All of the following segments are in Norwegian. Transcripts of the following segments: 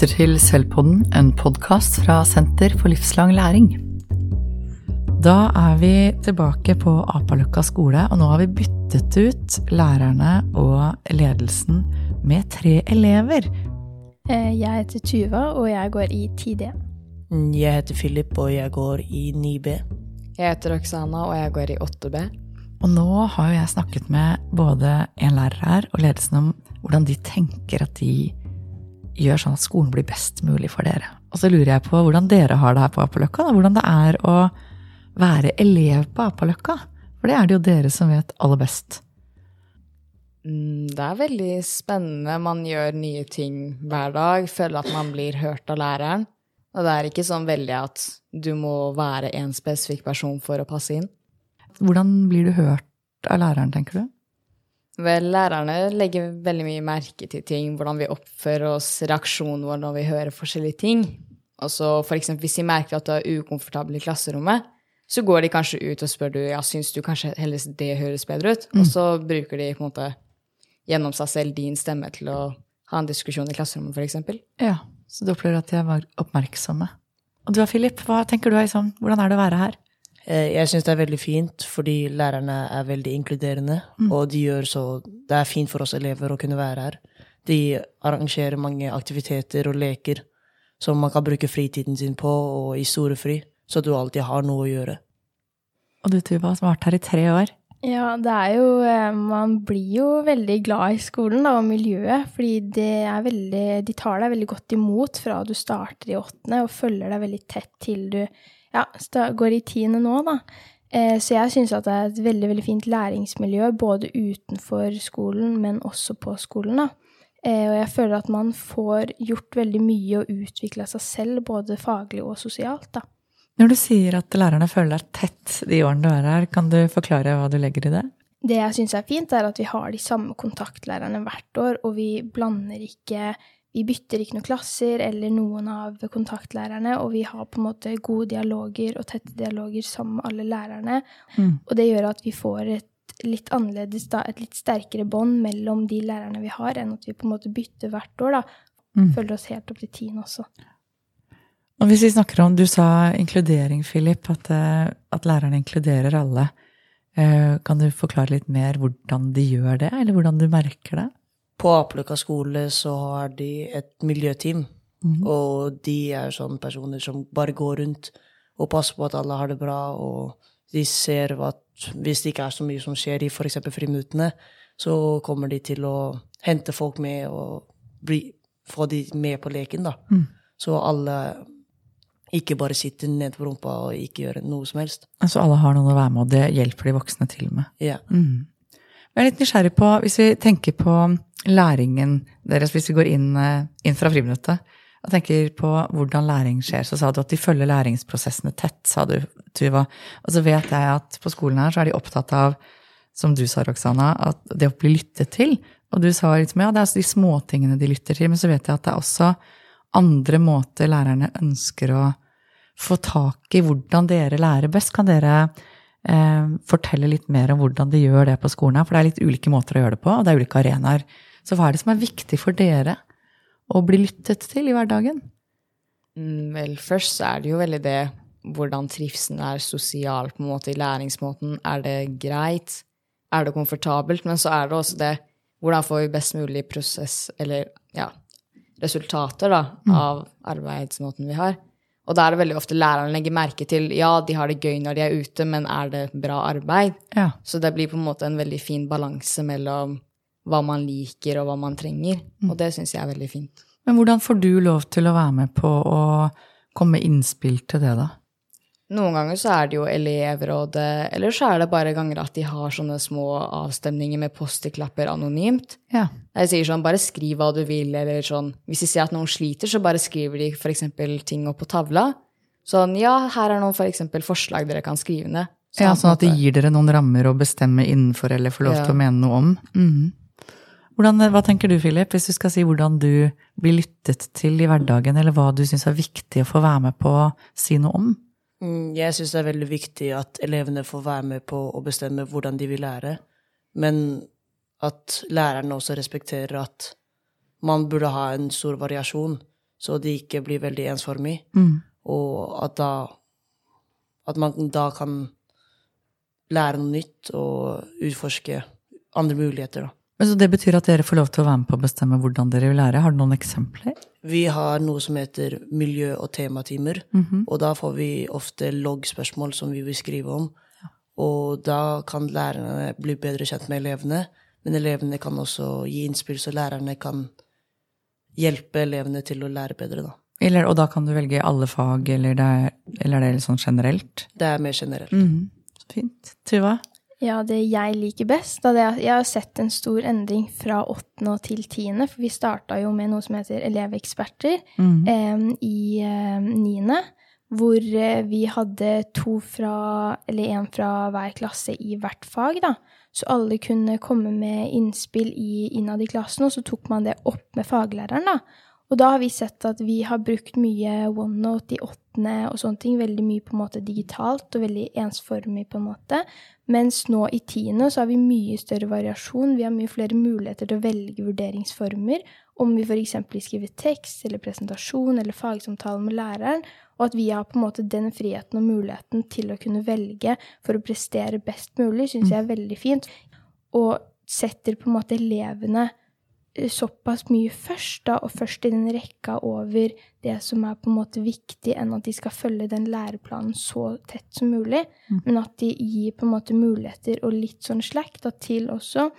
lytter til Selvpodden, en podkast fra Senter for livslang læring. Da er vi tilbake på Apaløkka skole, og nå har vi byttet ut lærerne og ledelsen med tre elever. Eh, Jeg heter Tuva, og jeg går i 10D. Jeg heter Philip, og jeg går i 9B. Jeg heter Oksana, og jeg går i 8B. Og nå har jo jeg snakket med både en lærer her og ledelsen om hvordan de tenker at de gjør sånn at skolen blir best mulig for dere. Og så lurer jeg på hvordan dere har det her på Apaløkka. da, Hvordan det er å være elev på Apaløkka. For det er det jo dere som vet aller best. Mm, Det er veldig spennende. Man gjør nye ting hver dag. Føler at man blir hørt av læreren. Og det er ikke sånn veldig at du må være en spesifikk person for å passe inn. Hvordan blir du hørt av læreren, tenker du? Vel, lærerne legger veldig mye merke til ting, hvordan vi oppfører oss, reaksjonen vår når vi hører forskjellige ting. Og så for eksempel hvis de merker at du er ukomfortabel i klasserommet, så går de kanskje ut og spør du, ja, syns du kanskje heller det høres bedre ut? Og så bruker de på en måte gjennom seg selv din stemme til å ha en diskusjon i klasserommet, eksempel. Ja, så du opplever at de var oppmerksomme. Og du da, Philip, hva tenker du er liksom, hvordan er det å være her? Eh, Jeg syns det er veldig fint, fordi lærerne er veldig inkluderende. Og de gjør så Det er fint for oss elever å kunne være her. De arrangerer mange aktiviteter og leker som man kan bruke fritiden sin på, og i storefri, så du alltid har noe å gjøre. Og du, Tuva, som har vært her i tre år. Ja, det er jo eh, Man blir jo veldig glad i skolen da, og miljøet, fordi det er veldig, de tar deg veldig godt imot fra du starter i åttende, og følger deg veldig tett til du ja, går i tiende nå, da. Eh, Så jeg syns at det er et veldig, veldig fint læringsmiljø, både utenfor skolen, men også på skolen, da. Eh, Og jeg føler at man får gjort veldig mye og utvikla seg selv, både faglig og sosialt, da. Når du sier at lærerne føler deg tett de årene du er her, kan du forklare hva du legger i det? Det jeg syns er fint, er at vi har de samme kontaktlærerne hvert år, og vi blander ikke Vi bytter ikke noen klasser eller noen av kontaktlærerne, og vi har på en måte gode dialoger og tette dialoger sammen med alle lærerne. Mm. Og det gjør at vi får et litt annerledes, da, et litt sterkere bånd mellom de lærerne vi har, enn at vi på en måte bytter hvert år, da. Mm. Følger oss helt opp til tiende også. Og hvis vi snakker om, Du sa inkludering, Philip, at, eh, at lærerne inkluderer alle. Eh, Kan du forklare litt mer hvordan de gjør det, eller hvordan du merker det? På Apeløkka skole så har de et miljøteam, og de er sånne personer som bare går rundt og passer på at alle har det bra, og de ser at hvis det ikke er så mye som skjer i f.eks. friminuttene, så kommer de til å hente folk med og bli, få de med på leken, da. Så alle ikke bare sitter ned på rumpa og ikke gjør noe som helst. Altså alle har noen å være med, og det hjelper de voksne til med. Ja. Mm. Jeg er litt nysgjerrig på, hvis vi tenker på læringen deres, hvis vi går inn, eh, inn fra friminuttet, og tenker på hvordan læring skjer, så sa du at de følger læringsprosessene tett, sa du, Tuva. Og så vet jeg at på skolen her så er de opptatt av, som du sa, Roxana, at det å bli lyttet til. Og du sa litt med, ja, det er altså de småtingene de lytter til, men så vet jeg at det er også andre måter lærerne ønsker å få tak i hvordan dere lærer best. Kan dere fortelle litt mer om hvordan de gjør det på skolen? her? For det er litt ulike måter å gjøre det på, og det er ulike arenaer. Så hva er det som er viktig for dere å bli lyttet til i hverdagen? Mm, vel, først så er det jo veldig det hvordan trivselen er sosial på en måte i læringsmåten. Er det greit? Er det komfortabelt? Men så er det også det hvordan får vi best mulig prosess, eller ja, resultater da, av arbeidsmåten vi har. Og da er det veldig ofte læreren legger merke til ja, de har det gøy når de er ute, men er det bra arbeid? Ja. Så det blir på en måte en veldig fin balanse mellom hva man liker og hva man trenger. Og det syns jeg er veldig fint. Men hvordan får du lov til å være med på å komme med innspill til det, da? Noen ganger så er det jo elevrådet, eller så er det bare ganger at de har sånne små avstemninger med post-it-klapper anonymt. Ja. Jeg sier sånn, bare skriv hva du vil, eller sånn. Hvis de ser at noen sliter, så bare skriver de for eksempel ting opp på tavla. Sånn, ja, her er noen for eksempel forslag dere kan skrive ned. ja, sånn at de gir dere noen rammer å bestemme innenfor, eller får lov Ja. til å mene noe om. Mm. Hvordan, hva tenker du, Philip, hvis du skal si hvordan du blir lyttet til i hverdagen, eller hva du syns er viktig å få være med på å si noe om? Mm, Jeg syns det er veldig viktig at elevene får være med på å bestemme hvordan de vil lære, men at lærerne også respekterer at man burde ha en stor variasjon. så de ikke blir veldig ensformig. Mm. Og at da At man da kan lære noe nytt og utforske andre muligheter, da. Men Så det betyr at dere får lov til å være med på å bestemme hvordan dere vil lære? Har du noen eksempler? Vi har noe som heter miljø- og tematimer, Mhm. og da får vi ofte loggspørsmål som vi vil skrive om. Og da kan lærerne bli bedre kjent med elevene, men elevene kan også gi innspill, så lærerne kan hjelpe elevene til å lære bedre, da. Eller, og da kan du velge alle fag, eller, det er, eller er det litt sånn generelt? Det er mer generelt. Mhm. Fint. Tuva? Ja, det jeg liker best da det er, Jeg har sett en stor endring fra åttende til tiende, for vi starta jo med noe som heter Eleveksperter mm. eh, i eh, niende. Hvor eh, vi hadde to fra, eller én fra hver klasse i hvert fag, da. Så alle kunne komme med innspill i, innad i klassen, og så tok man det opp med faglæreren, da. Og da har vi sett at vi har brukt mye OneNote i åttende og sånne ting, veldig mye på en måte digitalt og veldig ensformig på en måte. Mens nå i tiende så har vi mye større variasjon, vi har mye flere muligheter til å velge vurderingsformer, om vi f.eks. vil skrive tekst eller presentasjon eller fagsamtale med læreren, og at vi har på en måte den friheten og muligheten til å kunne velge for å prestere best mulig, syns jeg er veldig fint. Og setter på en måte elevene såpass mye først, da, og først i den rekka over det som er på en måte viktig, enn at de skal følge den læreplanen så tett som mulig, men at de gir på en måte muligheter og litt sånn slack da, til også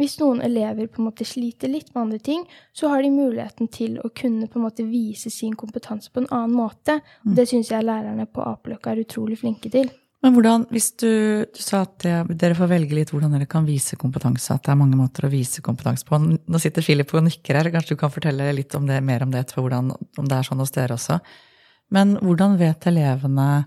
hvis noen elever på en måte sliter litt med andre ting, så har de muligheten til å kunne på en måte vise sin kompetanse på en annen måte. Og det syns jeg lærerne på Apeløkka er utrolig flinke til. Men hvordan, hvis du, du sa at det- dere får velge litt hvordan dere kan vise kompetanse, at det er mange måter å vise kompetanse på. Nå sitter Philip og nikker her, kanskje du kan fortelle litt om det, mer om det etterpå, om det er sånn hos dere også. Men hvordan vet elevene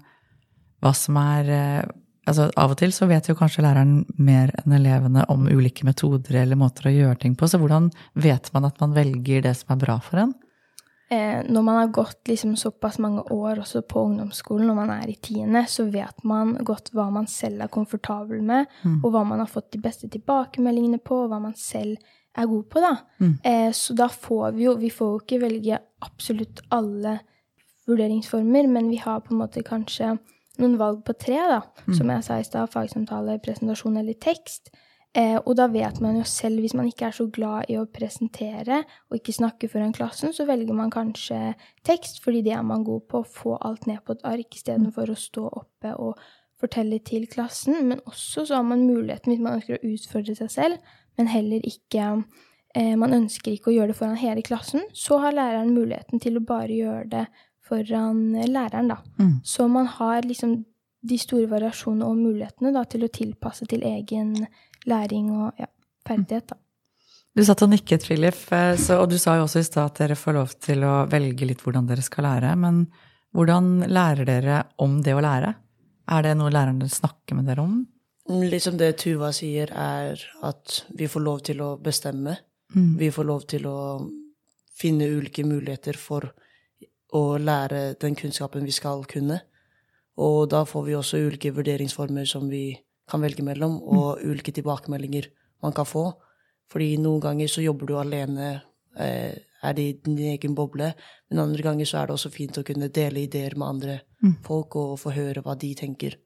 hva som er eh, Altså av og til så vet jo kanskje læreren mer enn elevene om ulike metoder eller måter å gjøre ting på, så hvordan vet man at man velger det som er bra for en? Eh, når man har gått liksom såpass mange år også på ungdomsskolen, når man er i tiende, så vet man godt hva man selv er komfortabel med, og hva man har fått de beste tilbakemeldingene på, og hva man selv er god på, da. Eh, så da får vi jo Vi får jo ikke velge absolutt alle vurderingsformer, men vi har på en måte kanskje noen valg på tre, da. Som jeg sa i stad, fagsamtale, presentasjon eller tekst. Eh, og da vet man jo selv, hvis man ikke er så glad i å presentere og ikke snakke foran klassen, så velger man kanskje tekst, fordi det er man god på, å få alt ned på et ark istedenfor å stå oppe og fortelle til klassen. Men også så har man muligheten, hvis man ønsker å utfordre seg selv, men heller ikke eh, Man ønsker ikke å gjøre det foran hele klassen, så har læreren muligheten til å bare gjøre det foran eh, læreren, da. Mm. Så man har liksom de store variasjonene og mulighetene da, til å tilpasse til egen læring og ja, ferdighet. Da. Du satt og nikket, Philip, eh, så, og du sa jo også i stad at dere får lov til å velge litt hvordan dere skal lære. Men hvordan lærer dere om det å lære? Er det noe lærerne snakker med dere om? Liksom det Tuva sier, er at vi får lov til å bestemme. Mm. Vi får lov til å finne ulike muligheter for å lære den kunnskapen vi skal kunne. Og da får vi også ulike vurderingsformer som vi kan velge mellom, og ulike tilbakemeldinger man kan få. Fordi noen ganger så jobber du alene, eh, er det i din egen boble, men andre ganger så er det også fint å kunne dele ideer med andre folk og få høre hva de tenker.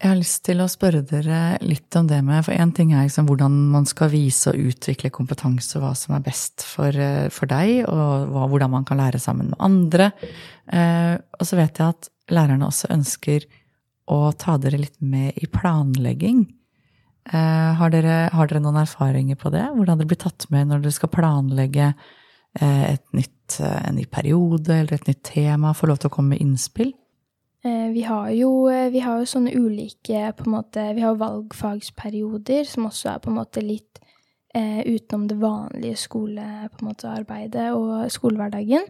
Jeg har lyst til å spørre dere litt om det med For én ting er liksom hvordan man skal vise og utvikle kompetanse, og hva som er best for, eh, for deg, og hva, hvordan man kan lære sammen med andre. Eh, og så vet jeg at lærerne også ønsker å ta dere litt med i planlegging. Eh, har, dere, har dere noen erfaringer på det? Hvordan dere blir tatt med når dere skal planlegge eh, et nytt, eh, en ny periode eller et nytt tema, få lov til å komme med innspill? Vi har, jo, vi har jo sånne ulike på en måte, Vi har valgfagsperioder, som også er på en måte litt eh, utenom det vanlige skole, på en måte, arbeidet og skolehverdagen.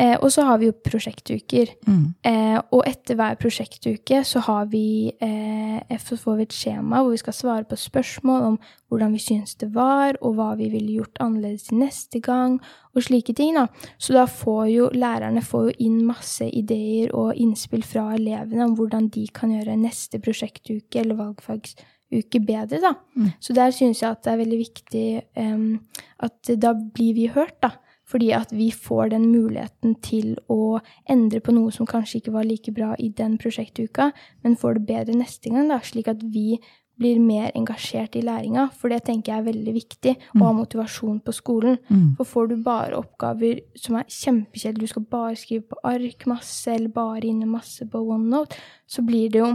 Eh, og så har vi jo prosjektuker. Mm. Eh, og etter hver prosjektuke så har vi, eh, får vi et skjema hvor vi skal svare på spørsmål om hvordan vi syns det var, og hva vi ville gjort annerledes til neste gang, og slike ting. da. Så da får jo lærerne får jo inn masse ideer og innspill fra elevene om hvordan de kan gjøre neste prosjektuke eller valgfagsuke bedre. da. Så der syns jeg at det er veldig viktig um, at da blir vi hørt, da. Fordi at vi får den muligheten til å endre på noe som kanskje ikke var like bra i den prosjektuka, men får det bedre neste gang, da, slik at vi blir mer engasjert i læringa. For det tenker jeg er veldig viktig, å ha motivasjon på skolen. For får du bare oppgaver som er kjempekjedelige, du skal bare skrive på ark masse, eller bare inne masse på OneNote, så blir det jo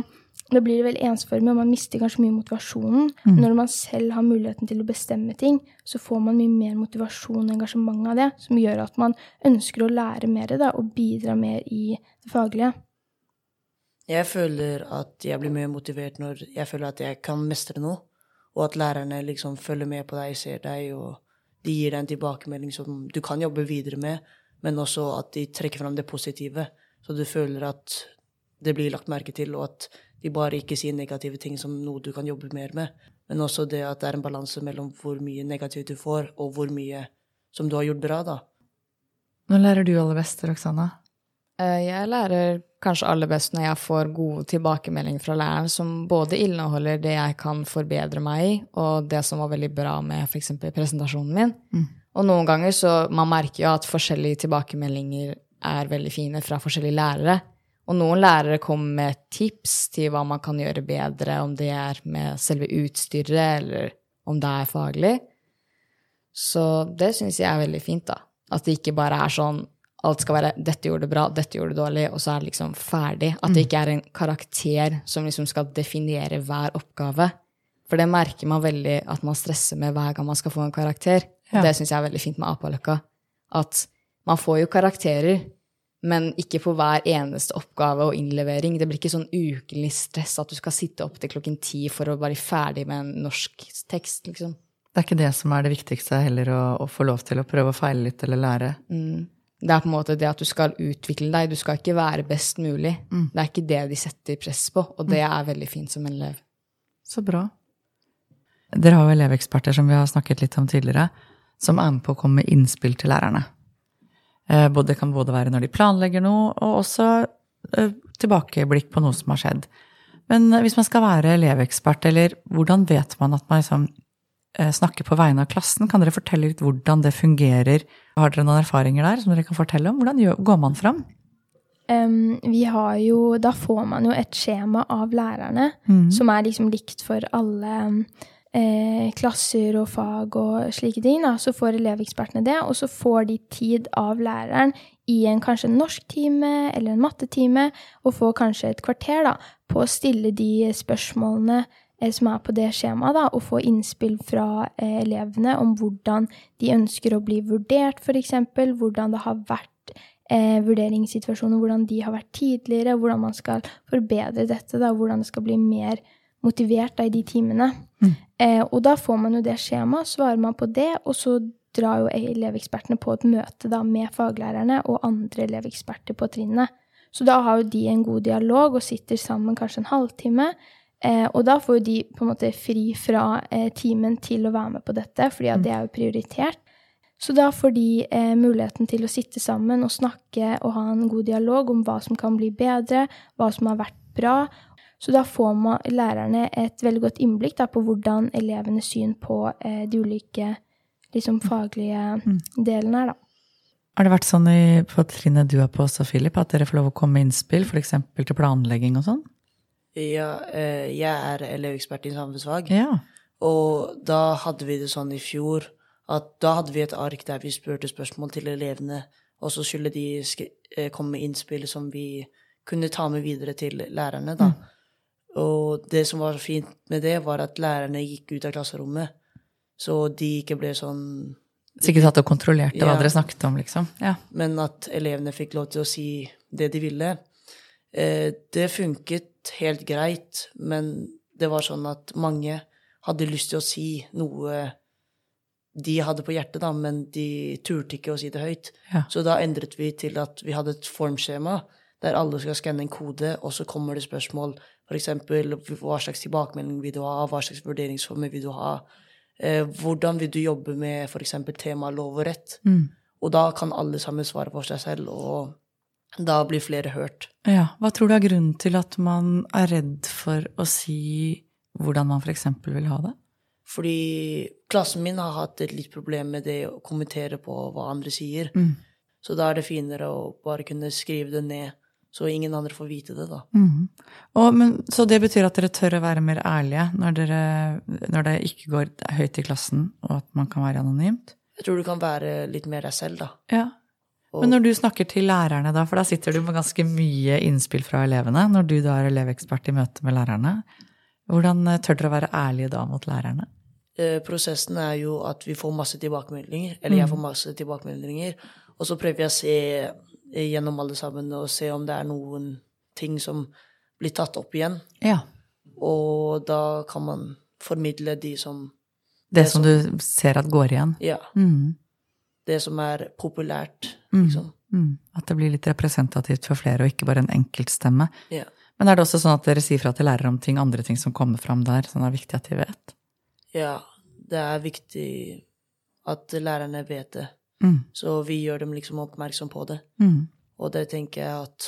da blir det veldig ensformig, og man mister kanskje mye motivasjonen. Når man selv har muligheten til å bestemme ting, så får man mye mer motivasjon og engasjement av det, som gjør at man ønsker å lære mer da, og bidra mer i det faglige. Jeg føler at jeg blir mer motivert når jeg føler at jeg kan mestre noe, og at lærerne liksom følger med på deg, ser deg, og de gir deg en tilbakemelding som du kan jobbe videre med, men også at de trekker fram det positive, så du føler at det blir lagt merke til, og at de bare ikke sier negative ting som noe du kan jobbe mer med. Men også det at det er en balanse mellom hvor mye negativt du får, og hvor mye som du har gjort bra, da. Nå lærer du aller best, Roxana. Eh, Jeg lærer kanskje aller best når jeg får gode tilbakemeldinger fra læreren som både inneholder det jeg kan forbedre meg i, og det som var veldig bra med f.eks. presentasjonen min. Og noen ganger så man merker jo at forskjellige tilbakemeldinger er veldig fine fra forskjellige lærere. Og noen lærere kommer med tips til hva man kan gjøre bedre, om det er med selve utstyret, eller om det er faglig. Så det syns jeg er veldig fint, da. At det ikke bare er sånn alt skal være 'dette gjorde du bra, dette gjorde du dårlig', og så er det liksom ferdig. At det ikke er en karakter som liksom skal definere hver oppgave. For det merker man veldig at man stresser med hver gang man skal få en karakter. Ja. Det syns jeg er veldig fint med Apaløkka. At man får jo karakterer, men ikke på hver eneste oppgave og innlevering. Det blir ikke sånn ukelig stress at du skal sitte opp til klokken ti for å være ferdig med en norsk tekst, liksom. Det er ikke det som er det viktigste heller, å, å få lov til å prøve å feile litt eller lære. Det er på en måte det at du skal utvikle deg. Du skal ikke være best mulig. Det er ikke det de setter press på, og det er veldig fint som en elev. Så bra. Dere har jo eleveksperter, som vi har snakket litt om tidligere, som er med på å komme med innspill til lærerne. Eh, både- Det kan både være når de planlegger noe, og også eh, tilbakeblikk på noe som har skjedd. Men eh, hvis man skal være elevekspert, eller hvordan vet man at man liksom snakker på vegne av klassen? Kan dere fortelle litt hvordan det fungerer? Har dere noen erfaringer der som dere kan fortelle om? Hvordan går man fram? Um, vi har jo, da får man jo et skjema av lærerne, som er liksom likt for alle eh, klasser og fag og slike ting. Da. Så får elevekspertene det, og så får de tid av læreren i en kanskje norsktime eller en mattetime, og får kanskje et kvarter da, på å stille de spørsmålene eh, som er på det skjemaet, da, og få innspill fra eh, elevene om hvordan de ønsker å bli vurdert, f.eks., hvordan det har vært eh, vurderingssituasjoner, hvordan de har vært tidligere, hvordan man skal forbedre dette, da, hvordan det skal bli mer motivert da, i de timene. Eh, og da får man jo det skjemaet, svarer man på det, og så drar jo elevekspertene på et møte da, med faglærerne og andre eleveksperter på trinnet. Så da har jo de en god dialog og sitter sammen kanskje en halvtime. Eh, og da får jo de på en måte fri fra eh, timen til å være med på dette, fordi at det er jo prioritert. Så da får de eh, muligheten til å sitte sammen og snakke og ha en god dialog om hva som kan bli bedre, hva som har vært bra. Så da får man, lærerne et veldig godt innblikk da, på hvordan elevenes syn på eh, de ulike liksom, faglige delene er. Da. Har det vært sånn i, på trinnet du er på også, Philip, at dere får lov å komme med innspill, f.eks. til planlegging og sånn? Ja, eh, jeg er elevekspert i samfunnsfag. Ja. Og da hadde vi det sånn i fjor at da hadde vi et ark der vi spurte spørsmål til elevene, og så skulle de sk eh, komme med innspill som vi kunne ta med videre til lærerne, da. Og det som var fint med det, var at lærerne gikk ut av klasserommet, så de ikke ble sånn Så ikke satt og kontrollerte hva Ja. dere snakket om, liksom? Ja. men at elevene fikk lov til å si det de ville. Eh, det funket helt greit, men det var sånn at mange hadde lyst til å si noe de hadde på hjertet, da, men de turte ikke å si det høyt. Ja. Så da endret vi til at vi hadde et formskjema der alle skal skanne en kode, og så kommer det spørsmål, f.eks. hva slags tilbakemelding vil du ha, hva slags vurderingsformer vil du ha, eh, hvordan vil du jobbe med f.eks. tema lov og rett. Og da kan alle sammen svare for seg selv, og da blir flere hørt. ja. Hva tror du er grunnen til at man er redd for å si hvordan man f.eks. vil ha det? Fordi klassen min har hatt et litt problem med det å kommentere på hva andre sier. Mm. Så da er det finere å bare kunne skrive det ned, så ingen andre får vite det, da. Mm. Og, men, så det betyr at dere tør å være mer ærlige når, dere, når det ikke går høyt i klassen, og at man kan være anonymt? Jeg tror du kan være litt mer deg selv, da. Ja. Og, Men når du snakker til lærerne, da, for da sitter du med ganske mye innspill fra elevene, når du da er elevekspert i møte med lærerne, hvordan eh, tør dere å være ærlige da mot lærerne? eh, prosessen er jo at vi får masse tilbakemeldinger, eller jeg får masse tilbakemeldinger, og så prøver jeg å se gjennom alle sammen og se om det er noen ting som blir tatt opp igjen. Ja. Og da kan man formidle de som Det som du ser at går igjen. Ja. Mm. Det som er populært, liksom. Mm. At det blir litt representativt for flere, og ikke bare en enkeltstemme. Ja. Men er det også sånn at dere sier fra til lærere om ting, andre ting som kommer fram der, som er viktig at de vet? ja. Det er viktig at lærerne vet det. Mm. Så vi gjør dem liksom oppmerksom på det. Mm. Og det tenker jeg at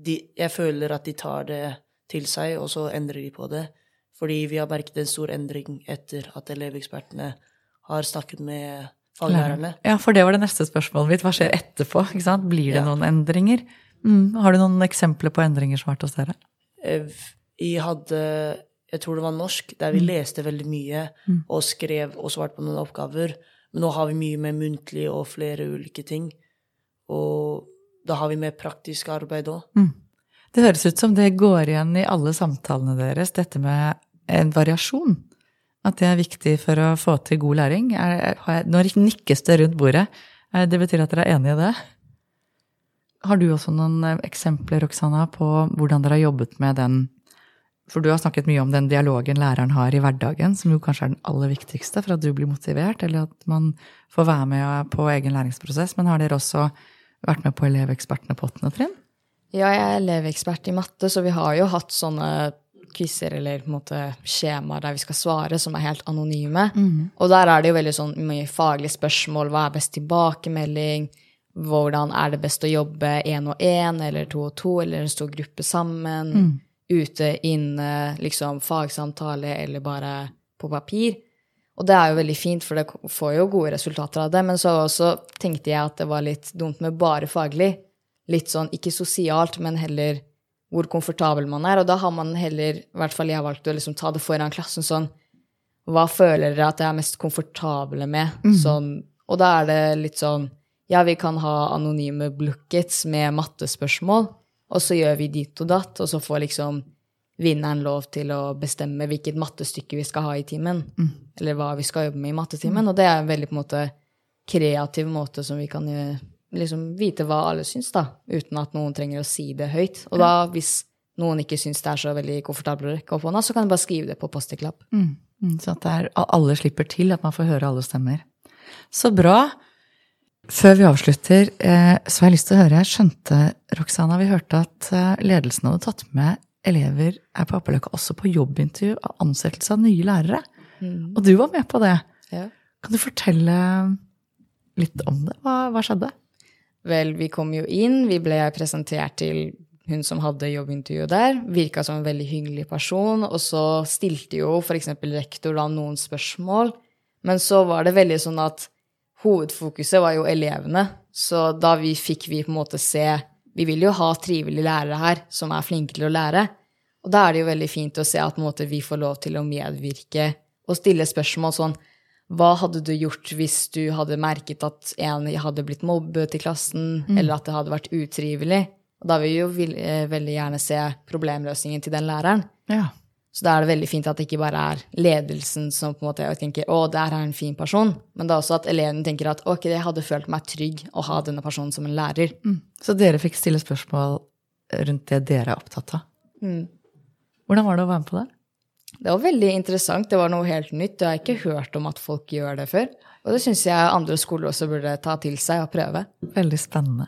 de, Jeg føler at de tar det til seg, og så endrer de på det. Fordi vi har merket en stor endring etter at elevekspertene har snakket med faglærerne. Ja, for det var det neste spørsmålet mitt. Hva skjer etterpå? Blir det Ja. noen endringer? Mm. Har du noen eksempler på endringer som har vært hos dere? Eh, Vi hadde Jeg tror det var norsk, der vi leste veldig mye og skrev og svarte på noen oppgaver. Men nå har vi mye mer muntlig og flere ulike ting. Og da har vi mer praktisk arbeid òg. Det høres ut som det går igjen i alle samtalene deres, dette med en variasjon. At det er viktig for å få til god læring. Er, jeg, nå nikkes det rundt bordet. Eh, Det betyr at dere er enig i det? Har du også noen eh, eksempler, Roxana, på hvordan dere har jobbet med den For du har snakket mye om den dialogen læreren har i hverdagen, som jo kanskje er den aller viktigste for at du blir motivert, eller at man får være med på egen læringsprosess. Men har dere også vært med på Elevekspertene på åttende trinn? Ja, jeg er elevekspert i matte, så vi har jo hatt sånne quizer eller på en måte skjemaer der vi skal svare, som er helt anonyme. Og der er det jo veldig sånn mye faglige spørsmål. Hva er best tilbakemelding? Hvordan er det best å jobbe én og én, eller to og to, eller en stor gruppe sammen? Ute, inne, liksom fagsamtale, eller bare på papir. Og det er jo veldig fint, for det får jo gode resultater av det. Men så også tenkte jeg at det var litt dumt med bare faglig. Litt sånn ikke sosialt, men heller hvor komfortabel man er. Og da har man heller, i hvert fall jeg har valgt å liksom ta det foran klassen sånn Hva føler dere at jeg er mest komfortable med? Sånn, og da er det litt sånn Ja, vi kan ha anonyme buckets med mattespørsmål, og så gjør vi dit og datt, og så får liksom vinneren lov til å bestemme hvilket mattestykke vi skal ha i timen. Eller hva vi skal jobbe med i mattetimen. Og det er en veldig på en måte kreativ måte som vi kan gjøre, liksom vite hva alle syns, da. Uten at noen trenger å si det høyt. Og da, hvis noen ikke syns det er så veldig komfortabelt å rekke opp hånda, så kan de bare skrive det på Post-It-lapp. Mm, Så at er, alle slipper til, at man får høre alle stemmer. Så bra. Før vi avslutter, eh, så har jeg lyst til å høre Jeg skjønte, Roxana, vi hørte at eh, ledelsen hadde tatt med elever her på Appeløkka også på jobbintervju av ansettelse av nye lærere. Og du var med på det. Ja. Kan du fortelle litt om det? Hva, hva skjedde? Vel, vi kom jo inn, vi ble presentert til hun som hadde jobbintervju der. Virka som en veldig hyggelig person. Og så stilte jo f.eks. rektor da noen spørsmål. Men så var det veldig sånn at hovedfokuset var jo elevene. Så da vi fikk vi på en måte se Vi vil jo ha trivelige lærere her som er flinke til å lære. Og da er det jo veldig fint å se at måte, vi får lov til å medvirke og stille spørsmål sånn hva hadde du gjort hvis du hadde merket at en hadde blitt mobbet i klassen, eller at det hadde vært utrivelig? Og da vil vi jo eh, veldig gjerne se problemløsningen til den læreren. Ja. Så da er det veldig fint at det ikke bare er ledelsen som på en måte tenker å, der er en fin person, men det er også at eleven tenker at ok, jeg hadde følt meg trygg å ha denne personen som en lærer. Så dere fikk stille spørsmål rundt det dere er opptatt av. Hvordan var det å være med på det? Det var veldig interessant, det var noe helt nytt. Jeg har ikke hørt om at folk gjør det før. Og det syns jeg andre skoler også burde ta til seg og prøve. Veldig spennende.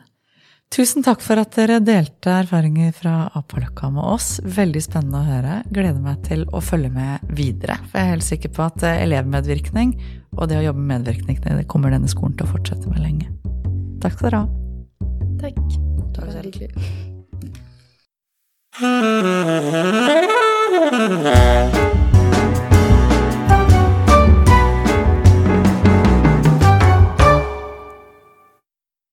Tusen takk for at dere delte erfaringer fra Apaløkka med oss. Veldig spennende å høre. Gleder meg til å følge med videre. For jeg er helt sikker på at eh, elevmedvirkning og det å jobbe med medvirkning det kommer denne skolen til å fortsette med lenge. Takk skal dere ha. Takk. Takk selv. Hyggelig.